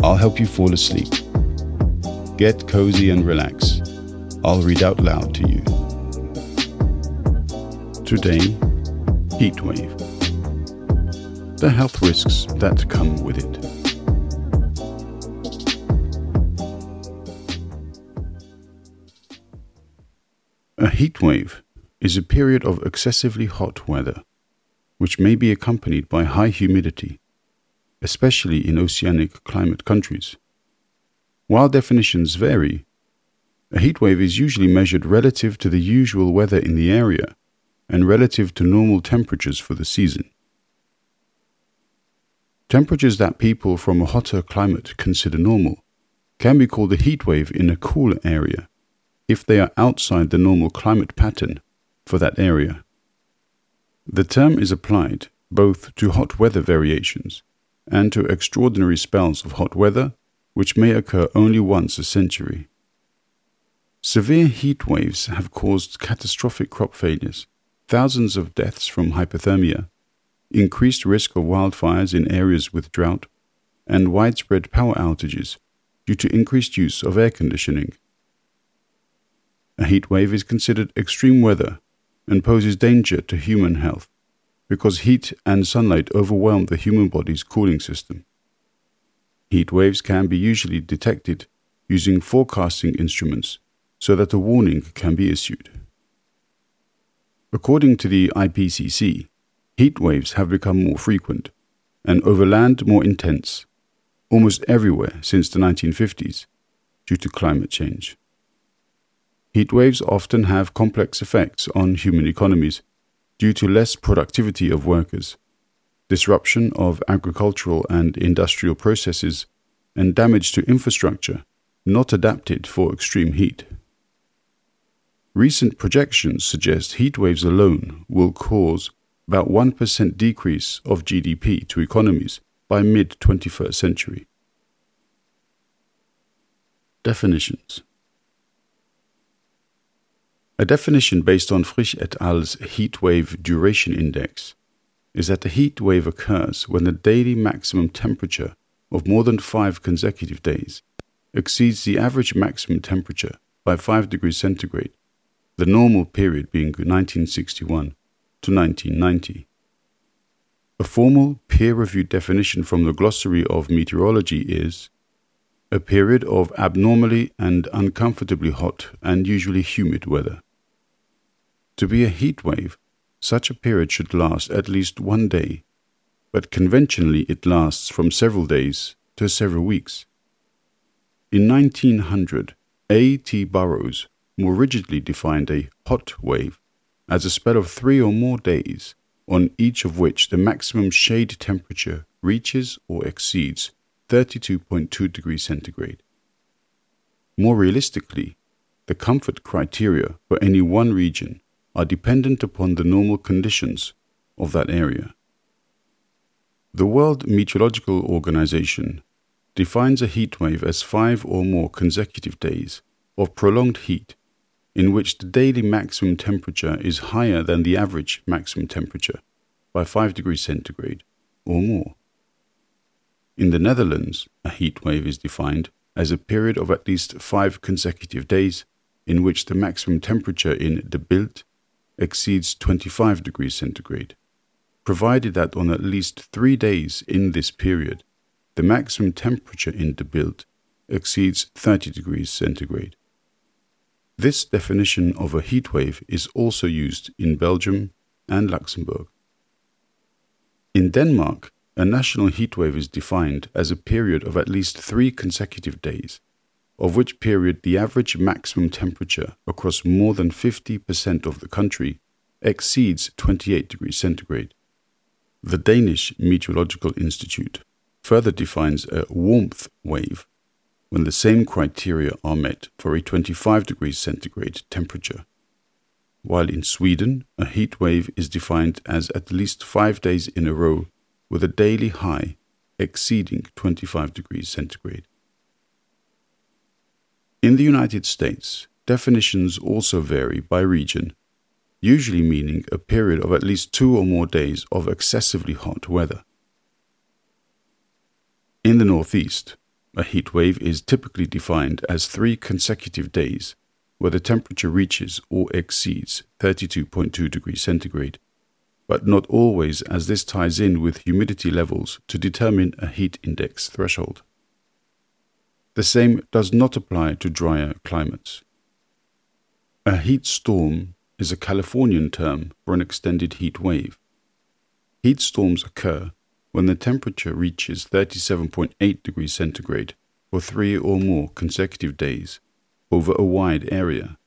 I'll help you fall asleep. Get cozy and relax. I'll read out loud to you. Today, heatwave. The health risks that come with it. A heatwave is a period of excessively hot weather, which may be accompanied by high humidity especially in oceanic climate countries. While definitions vary, a heat wave is usually measured relative to the usual weather in the area and relative to normal temperatures for the season. Temperatures that people from a hotter climate consider normal can be called a heat wave in a cooler area if they are outside the normal climate pattern for that area. The term is applied both to hot weather variations and to extraordinary spells of hot weather, which may occur only once a century. Severe heat waves have caused catastrophic crop failures, thousands of deaths from hyperthermia, increased risk of wildfires in areas with drought, and widespread power outages due to increased use of air conditioning. A heat wave is considered extreme weather and poses danger to human health because heat and sunlight overwhelm the human body's cooling system. Heat waves can be usually detected using forecasting instruments so that a warning can be issued. According to the IPCC, heat waves have become more frequent and over land more intense almost everywhere since the 1950s due to climate change. Heat waves often have complex effects on human economies due to less productivity of workers, disruption of agricultural and industrial processes, and damage to infrastructure not adapted for extreme heat. Recent projections suggest heat waves alone will cause about 1% decrease of GDP to economies by mid 21st century. Definitions a definition based on Frich et al.'s heat wave duration index is that a heat wave occurs when the daily maximum temperature of more than five consecutive days exceeds the average maximum temperature by 5 degrees centigrade, the normal period being 1961 to 1990. A formal peer reviewed definition from the Glossary of Meteorology is a period of abnormally and uncomfortably hot and usually humid weather. To be a heat wave, such a period should last at least one day, but conventionally it lasts from several days to several weeks. In 1900, A. T. Burrows more rigidly defined a hot wave as a spell of three or more days on each of which the maximum shade temperature reaches or exceeds 32.2 degrees centigrade. More realistically, the comfort criteria for any one region are dependent upon the normal conditions of that area. The World Meteorological Organization defines a heat wave as five or more consecutive days of prolonged heat in which the daily maximum temperature is higher than the average maximum temperature by 5 degrees centigrade or more. In the Netherlands, a heat wave is defined as a period of at least five consecutive days in which the maximum temperature in de Bilt exceeds 25 degrees centigrade, provided that on at least three days in this period, the maximum temperature in the Bilt exceeds 30 degrees centigrade. This definition of a heat wave is also used in Belgium and Luxembourg. In Denmark, a national heatwave is defined as a period of at least three consecutive days, of which period the average maximum temperature across more than 50% of the country exceeds 28 degrees centigrade. The Danish Meteorological Institute further defines a warmth wave when the same criteria are met for a 25 degrees centigrade temperature. While in Sweden, a heat wave is defined as at least five days in a row with a daily high exceeding 25 degrees centigrade. In the United States, definitions also vary by region, usually meaning a period of at least two or more days of excessively hot weather. In the Northeast, a heat wave is typically defined as three consecutive days where the temperature reaches or exceeds 32.2 degrees centigrade, but not always as this ties in with humidity levels to determine a heat index threshold. The same does not apply to drier climates. A heat storm is a Californian term for an extended heat wave. Heat storms occur when the temperature reaches 37.8 degrees centigrade for three or more consecutive days over a wide area.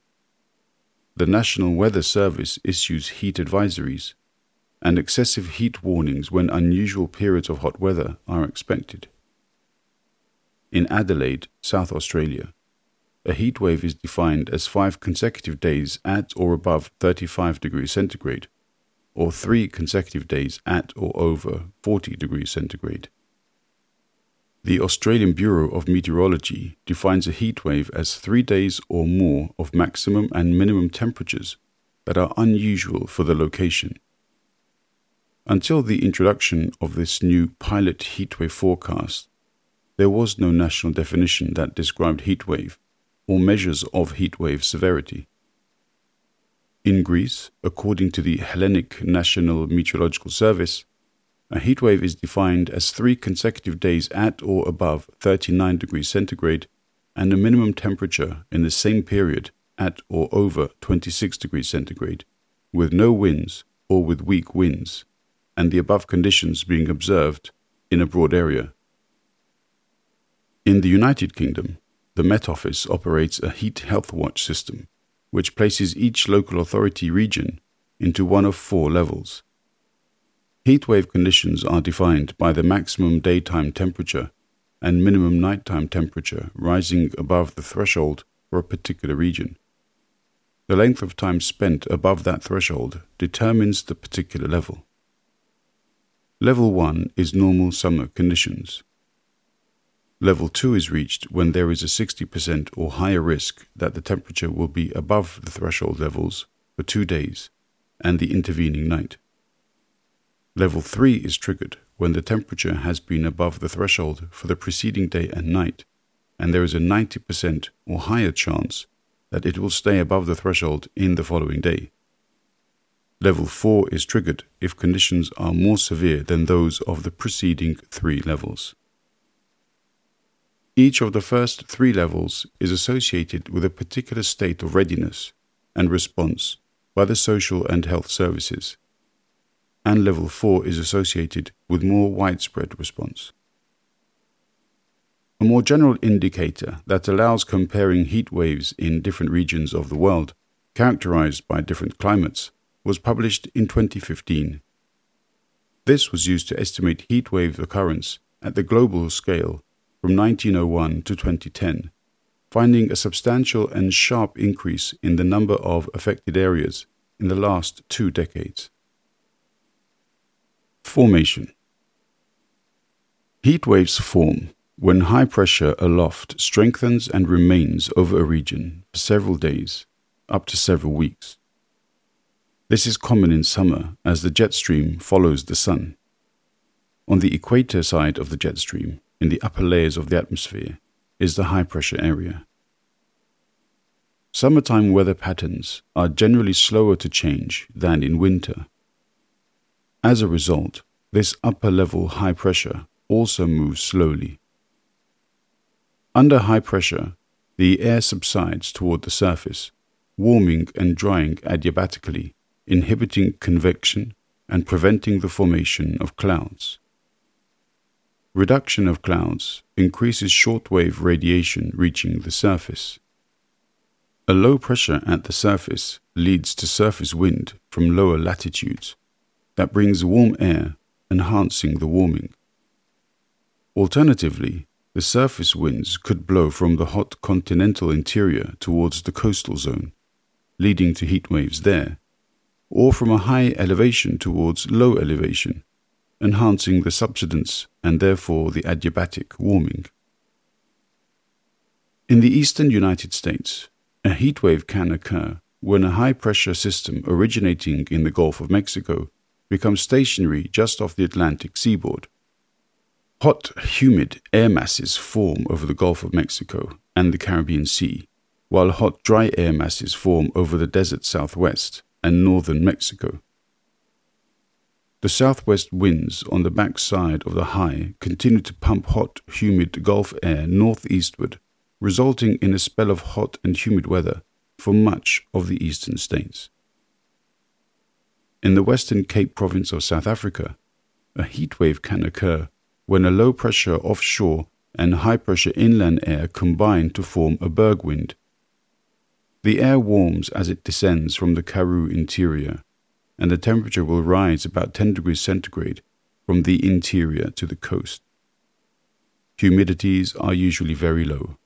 The National Weather Service issues heat advisories and excessive heat warnings when unusual periods of hot weather are expected. In Adelaide, South Australia, a heat wave is defined as five consecutive days at or above 35 degrees centigrade, or three consecutive days at or over 40 degrees centigrade. The Australian Bureau of Meteorology defines a heat wave as three days or more of maximum and minimum temperatures that are unusual for the location. Until the introduction of this new pilot heatwave forecast, there was no national definition that described heatwave or measures of heatwave severity. In Greece, according to the Hellenic National Meteorological Service, a heat wave is defined as three consecutive days at or above 39 degrees centigrade and a minimum temperature in the same period at or over 26 degrees centigrade, with no winds or with weak winds, and the above conditions being observed in a broad area. In the United Kingdom, the Met Office operates a heat health watch system, which places each local authority region into one of four levels Heatwave conditions are defined by the maximum daytime temperature and minimum nighttime temperature rising above the threshold for a particular region. The length of time spent above that threshold determines the particular level. Level 1 is normal summer conditions. Level 2 is reached when there is a 60% or higher risk that the temperature will be above the threshold levels for two days and the intervening night. Level 3 is triggered when the temperature has been above the threshold for the preceding day and night, and there is a 90% or higher chance that it will stay above the threshold in the following day. Level 4 is triggered if conditions are more severe than those of the preceding three levels. Each of the first three levels is associated with a particular state of readiness and response by the social and health services and level 4 is associated with more widespread response. A more general indicator that allows comparing heat waves in different regions of the world, characterized by different climates, was published in 2015. This was used to estimate heat wave occurrence at the global scale from 1901 to 2010, finding a substantial and sharp increase in the number of affected areas in the last two decades. Formation Heat waves form when high pressure aloft strengthens and remains over a region for several days, up to several weeks. This is common in summer as the jet stream follows the sun. On the equator side of the jet stream, in the upper layers of the atmosphere, is the high pressure area. Summertime weather patterns are generally slower to change than in winter as a result, this upper level high pressure also moves slowly. Under high pressure, the air subsides toward the surface, warming and drying adiabatically, inhibiting convection and preventing the formation of clouds. Reduction of clouds increases shortwave radiation reaching the surface. A low pressure at the surface leads to surface wind from lower latitudes that brings warm air, enhancing the warming. Alternatively, the surface winds could blow from the hot continental interior towards the coastal zone, leading to heat waves there, or from a high elevation towards low elevation, enhancing the subsidence and therefore the adiabatic warming. In the eastern United States, a heat wave can occur when a high pressure system originating in the Gulf of Mexico becomes stationary just off the Atlantic seaboard. Hot, humid air masses form over the Gulf of Mexico and the Caribbean Sea, while hot, dry air masses form over the desert southwest and northern Mexico. The southwest winds on the backside of the high continue to pump hot, humid Gulf air northeastward, resulting in a spell of hot and humid weather for much of the eastern states. In the Western Cape province of South Africa, a heat wave can occur when a low pressure offshore and high pressure inland air combine to form a berg wind. The air warms as it descends from the Karoo interior and the temperature will rise about 10 degrees centigrade from the interior to the coast. Humidities are usually very low,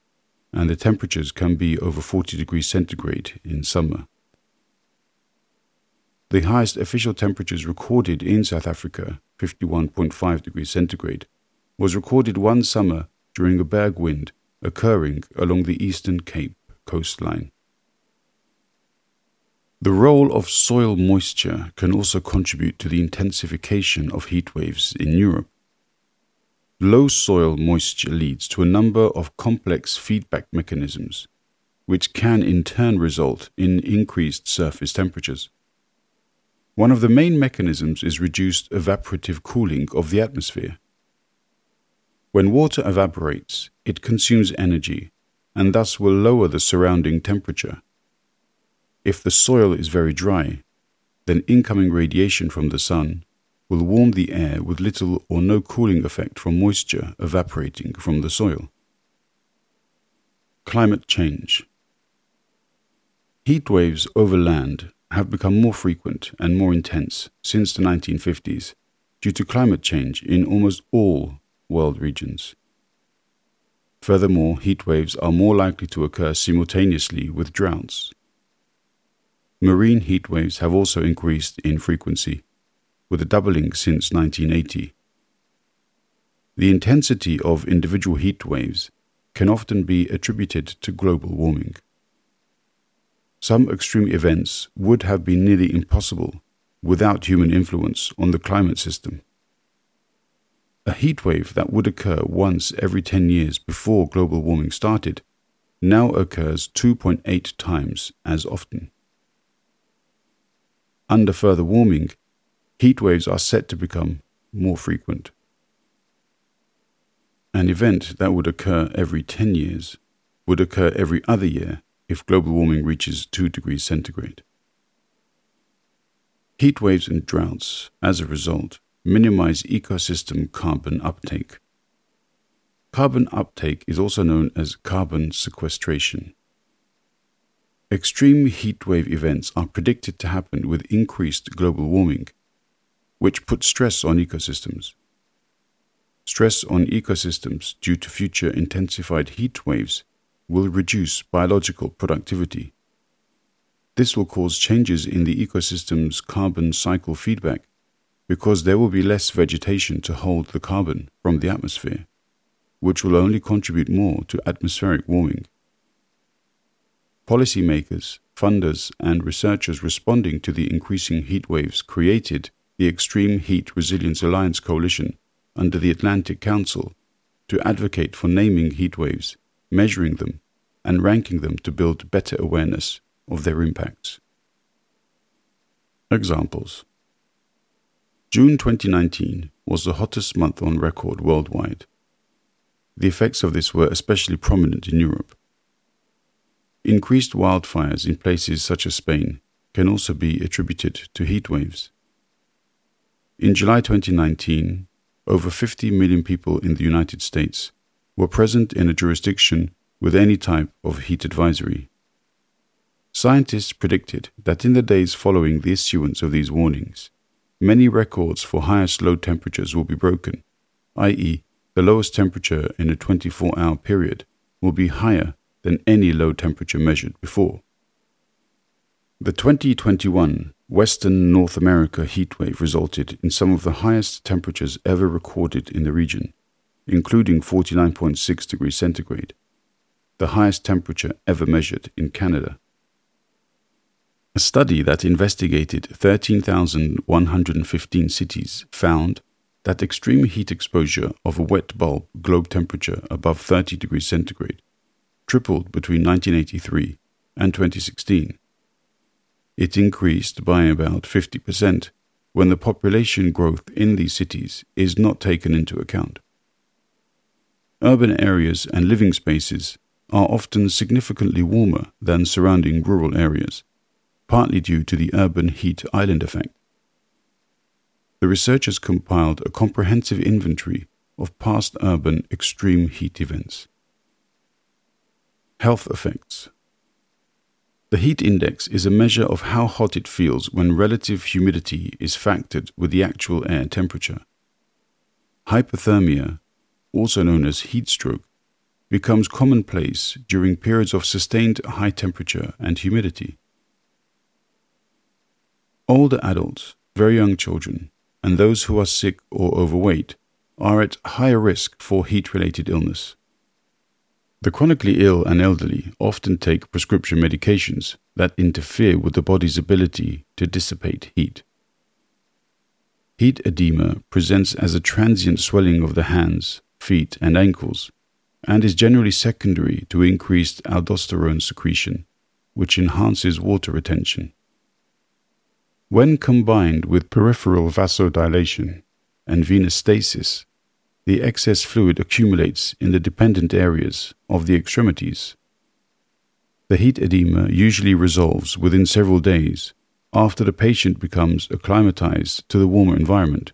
and the temperatures can be over 40 degrees centigrade in summer. The highest official temperatures recorded in South Africa, 51.5 degrees centigrade, was recorded one summer during a berg wind occurring along the Eastern Cape coastline. The role of soil moisture can also contribute to the intensification of heat waves in Europe. Low soil moisture leads to a number of complex feedback mechanisms, which can in turn result in increased surface temperatures. One of the main mechanisms is reduced evaporative cooling of the atmosphere. When water evaporates, it consumes energy and thus will lower the surrounding temperature. If the soil is very dry, then incoming radiation from the sun will warm the air with little or no cooling effect from moisture evaporating from the soil. Climate change. Heat waves over land have become more frequent and more intense since the 1950s due to climate change in almost all world regions. Furthermore, heat waves are more likely to occur simultaneously with droughts Marine heat waves have also increased in frequency, with a doubling since 1980. The intensity of individual heat waves can often be attributed to global warming. Some extreme events would have been nearly impossible without human influence on the climate system. A heat wave that would occur once every 10 years before global warming started now occurs 2.8 times as often. Under further warming, heat waves are set to become more frequent. An event that would occur every 10 years would occur every other year if global warming reaches 2 degrees centigrade. Heat waves and droughts, as a result, minimize ecosystem carbon uptake. Carbon uptake is also known as carbon sequestration. Extreme heatwave events are predicted to happen with increased global warming, which puts stress on ecosystems. Stress on ecosystems due to future intensified heat waves will reduce biological productivity. This will cause changes in the ecosystem's carbon cycle feedback because there will be less vegetation to hold the carbon from the atmosphere, which will only contribute more to atmospheric warming. Policymakers, funders, and researchers responding to the increasing heat waves created the Extreme Heat Resilience Alliance Coalition under the Atlantic Council to advocate for naming heat waves, measuring them, and ranking them to build better awareness of their impacts. Examples June 2019 was the hottest month on record worldwide. The effects of this were especially prominent in Europe. Increased wildfires in places such as Spain can also be attributed to heat waves. In July 2019, over 50 million people in the United States were present in a jurisdiction with any type of heat advisory. Scientists predicted that in the days following the issuance of these warnings, many records for highest low temperatures will be broken, i.e., the lowest temperature in a 24 hour period will be higher than any low temperature measured before. The 2021 Western North America heatwave resulted in some of the highest temperatures ever recorded in the region, including 49.6 degrees centigrade, the highest temperature ever measured in Canada. A study that investigated 13,115 cities found that extreme heat exposure of a wet bulb globe temperature above 30 degrees centigrade tripled between 1983 and 2016 it increased by about 50% when the population growth in these cities is not taken into account. Urban areas and living spaces are often significantly warmer than surrounding rural areas, partly due to the urban heat island effect. The researchers compiled a comprehensive inventory of past urban extreme heat events. Health effects the heat index is a measure of how hot it feels when relative humidity is factored with the actual air temperature. Hyperthermia, also known as heat stroke, becomes commonplace during periods of sustained high temperature and humidity. Older adults, very young children, and those who are sick or overweight are at higher risk for heat related illness. The chronically ill and elderly often take prescription medications that interfere with the body's ability to dissipate heat. Heat edema presents as a transient swelling of the hands, feet, and ankles, and is generally secondary to increased aldosterone secretion, which enhances water retention. When combined with peripheral vasodilation and venous stasis, the excess fluid accumulates in the dependent areas of the extremities. The heat edema usually resolves within several days after the patient becomes acclimatized to the warmer environment.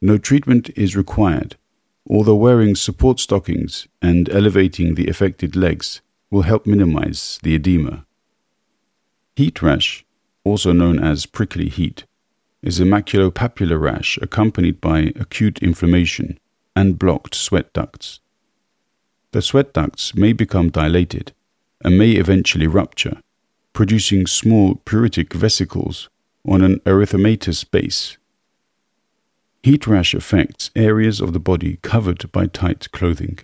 No treatment is required, although wearing support stockings and elevating the affected legs will help minimize the edema. Heat rash, also known as prickly heat, is a maculopapular rash accompanied by acute inflammation and blocked sweat ducts. The sweat ducts may become dilated and may eventually rupture, producing small pruritic vesicles on an erythematous base. Heat rash affects areas of the body covered by tight clothing.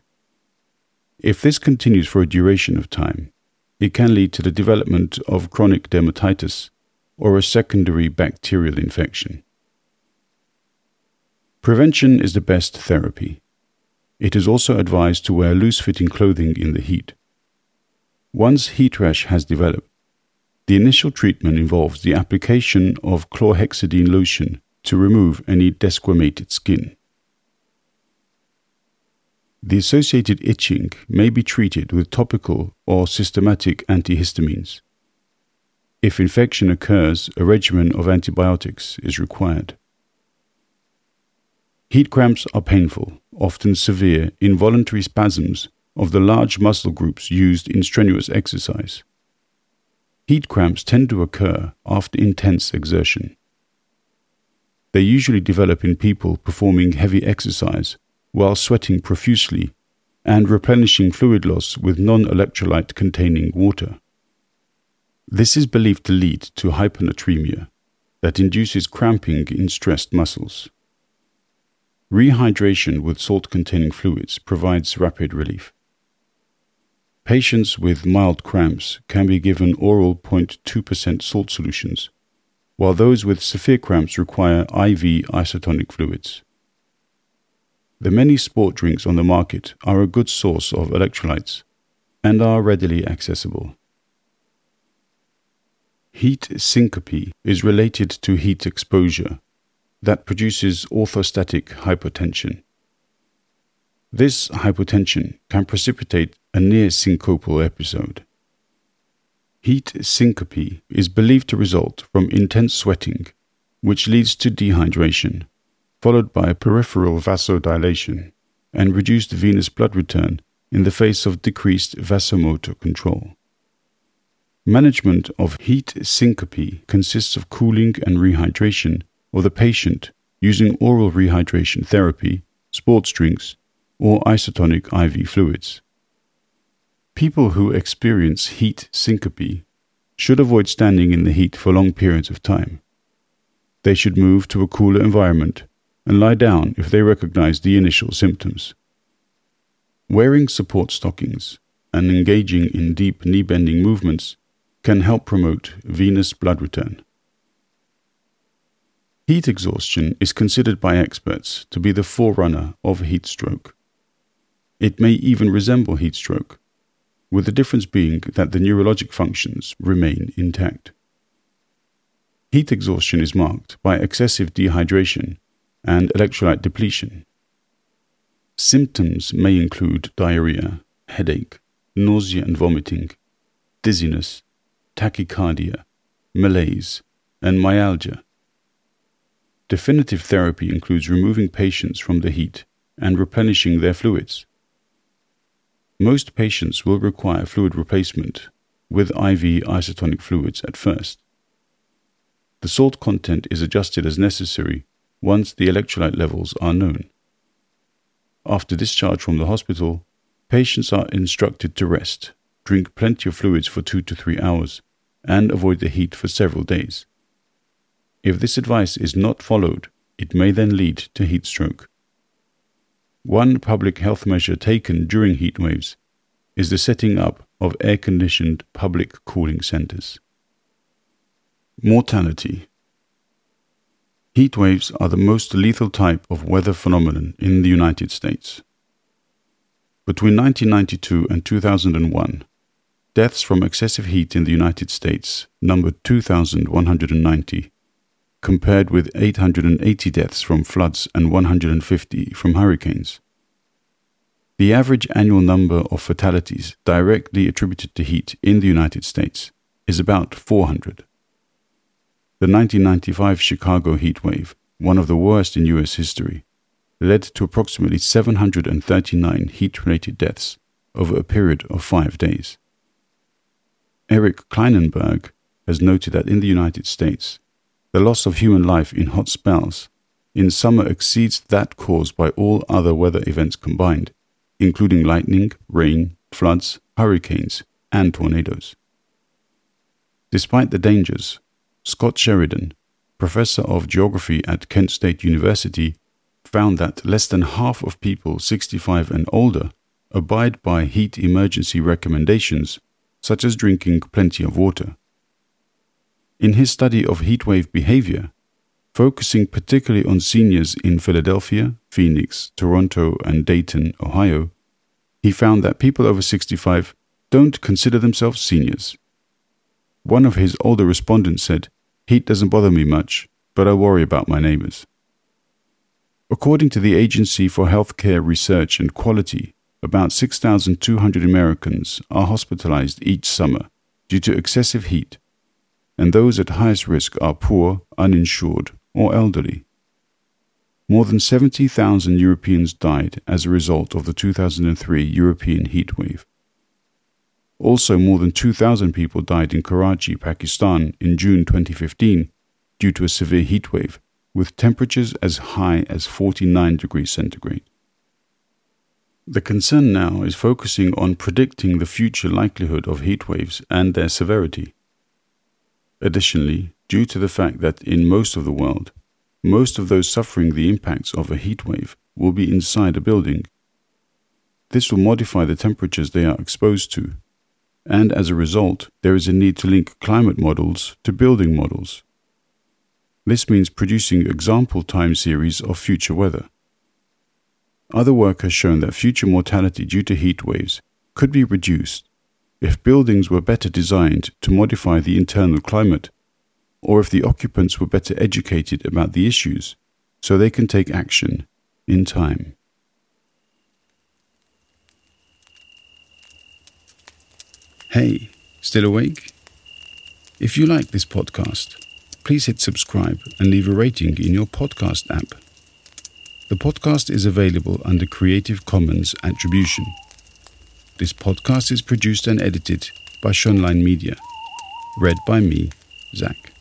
If this continues for a duration of time, it can lead to the development of chronic dermatitis or a secondary bacterial infection. Prevention is the best therapy. It is also advised to wear loose fitting clothing in the heat. Once heat rash has developed, the initial treatment involves the application of chlorhexidine lotion to remove any desquamated skin. The associated itching may be treated with topical or systematic antihistamines. If infection occurs, a regimen of antibiotics is required. Heat cramps are painful, often severe, involuntary spasms of the large muscle groups used in strenuous exercise. Heat cramps tend to occur after intense exertion. They usually develop in people performing heavy exercise while sweating profusely and replenishing fluid loss with non electrolyte containing water. This is believed to lead to hyponatremia that induces cramping in stressed muscles. Rehydration with salt containing fluids provides rapid relief. Patients with mild cramps can be given oral 0.2% salt solutions, while those with severe cramps require IV isotonic fluids. The many sport drinks on the market are a good source of electrolytes and are readily accessible. Heat syncope is related to heat exposure that produces orthostatic hypotension. This hypotension can precipitate a near syncopal episode. Heat syncope is believed to result from intense sweating which leads to dehydration, followed by peripheral vasodilation and reduced venous blood return in the face of decreased vasomotor control. Management of heat syncope consists of cooling and rehydration of the patient using oral rehydration therapy, sports drinks, or isotonic IV fluids. People who experience heat syncope should avoid standing in the heat for long periods of time. They should move to a cooler environment and lie down if they recognize the initial symptoms. Wearing support stockings and engaging in deep knee bending movements can help promote venous blood return. Heat exhaustion is considered by experts to be the forerunner of heat stroke. It may even resemble heat stroke, with the difference being that the neurologic functions remain intact. Heat exhaustion is marked by excessive dehydration and electrolyte depletion. Symptoms may include diarrhea, headache, nausea and vomiting, dizziness, tachycardia, malaise, and myalgia. Definitive therapy includes removing patients from the heat and replenishing their fluids. Most patients will require fluid replacement with IV isotonic fluids at first. The salt content is adjusted as necessary once the electrolyte levels are known. After discharge from the hospital, patients are instructed to rest, drink plenty of fluids for two to three hours, and avoid the heat for several days. If this advice is not followed, it may then lead to heat stroke. One public health measure taken during heat waves is the setting up of air conditioned public cooling centers. Mortality Heat waves are the most lethal type of weather phenomenon in the United States. Between 1992 and 2001, deaths from excessive heat in the United States numbered 2,190, compared with 880 deaths from floods and 150 from hurricanes. The average annual number of fatalities directly attributed to heat in the United States is about 400. The 1995 Chicago heat wave, one of the worst in US history, led to approximately 739 heat related deaths over a period of five days. Eric Klinenberg has noted that in the United States, the loss of human life in hot spells in summer exceeds that caused by all other weather events combined, including lightning, rain, floods, hurricanes, and tornadoes. Despite the dangers, Scott Sheridan, professor of geography at Kent State University, found that less than half of people 65 and older abide by heat emergency recommendations, such as drinking plenty of water. In his study of heatwave behavior, focusing particularly on seniors in Philadelphia, Phoenix, Toronto, and Dayton, Ohio, he found that people over 65 don't consider themselves seniors. One of his older respondents said, Heat doesn't bother me much, but I worry about my neighbors. According to the Agency for Healthcare Research and Quality, about 6,200 Americans are hospitalized each summer due to excessive heat and those at highest risk are poor, uninsured, or elderly. More than 70,000 Europeans died as a result of the 2003 European heatwave. Also, more than 2,000 people died in Karachi, Pakistan in June 2015 due to a severe heatwave, with temperatures as high as 49 degrees centigrade. The concern now is focusing on predicting the future likelihood of heatwaves and their severity. Additionally, due to the fact that in most of the world, most of those suffering the impacts of a heat wave will be inside a building. This will modify the temperatures they are exposed to, and as a result, there is a need to link climate models to building models. This means producing example time series of future weather. Other work has shown that future mortality due to heat waves could be reduced if buildings were better designed to modify the internal climate, or if the occupants were better educated about the issues so they can take action in time. Hey, still awake? If you like this podcast, please hit subscribe and leave a rating in your podcast app. The podcast is available under Creative Commons Attribution. This podcast is produced and edited by Schønlein Media. Read by me, Zach.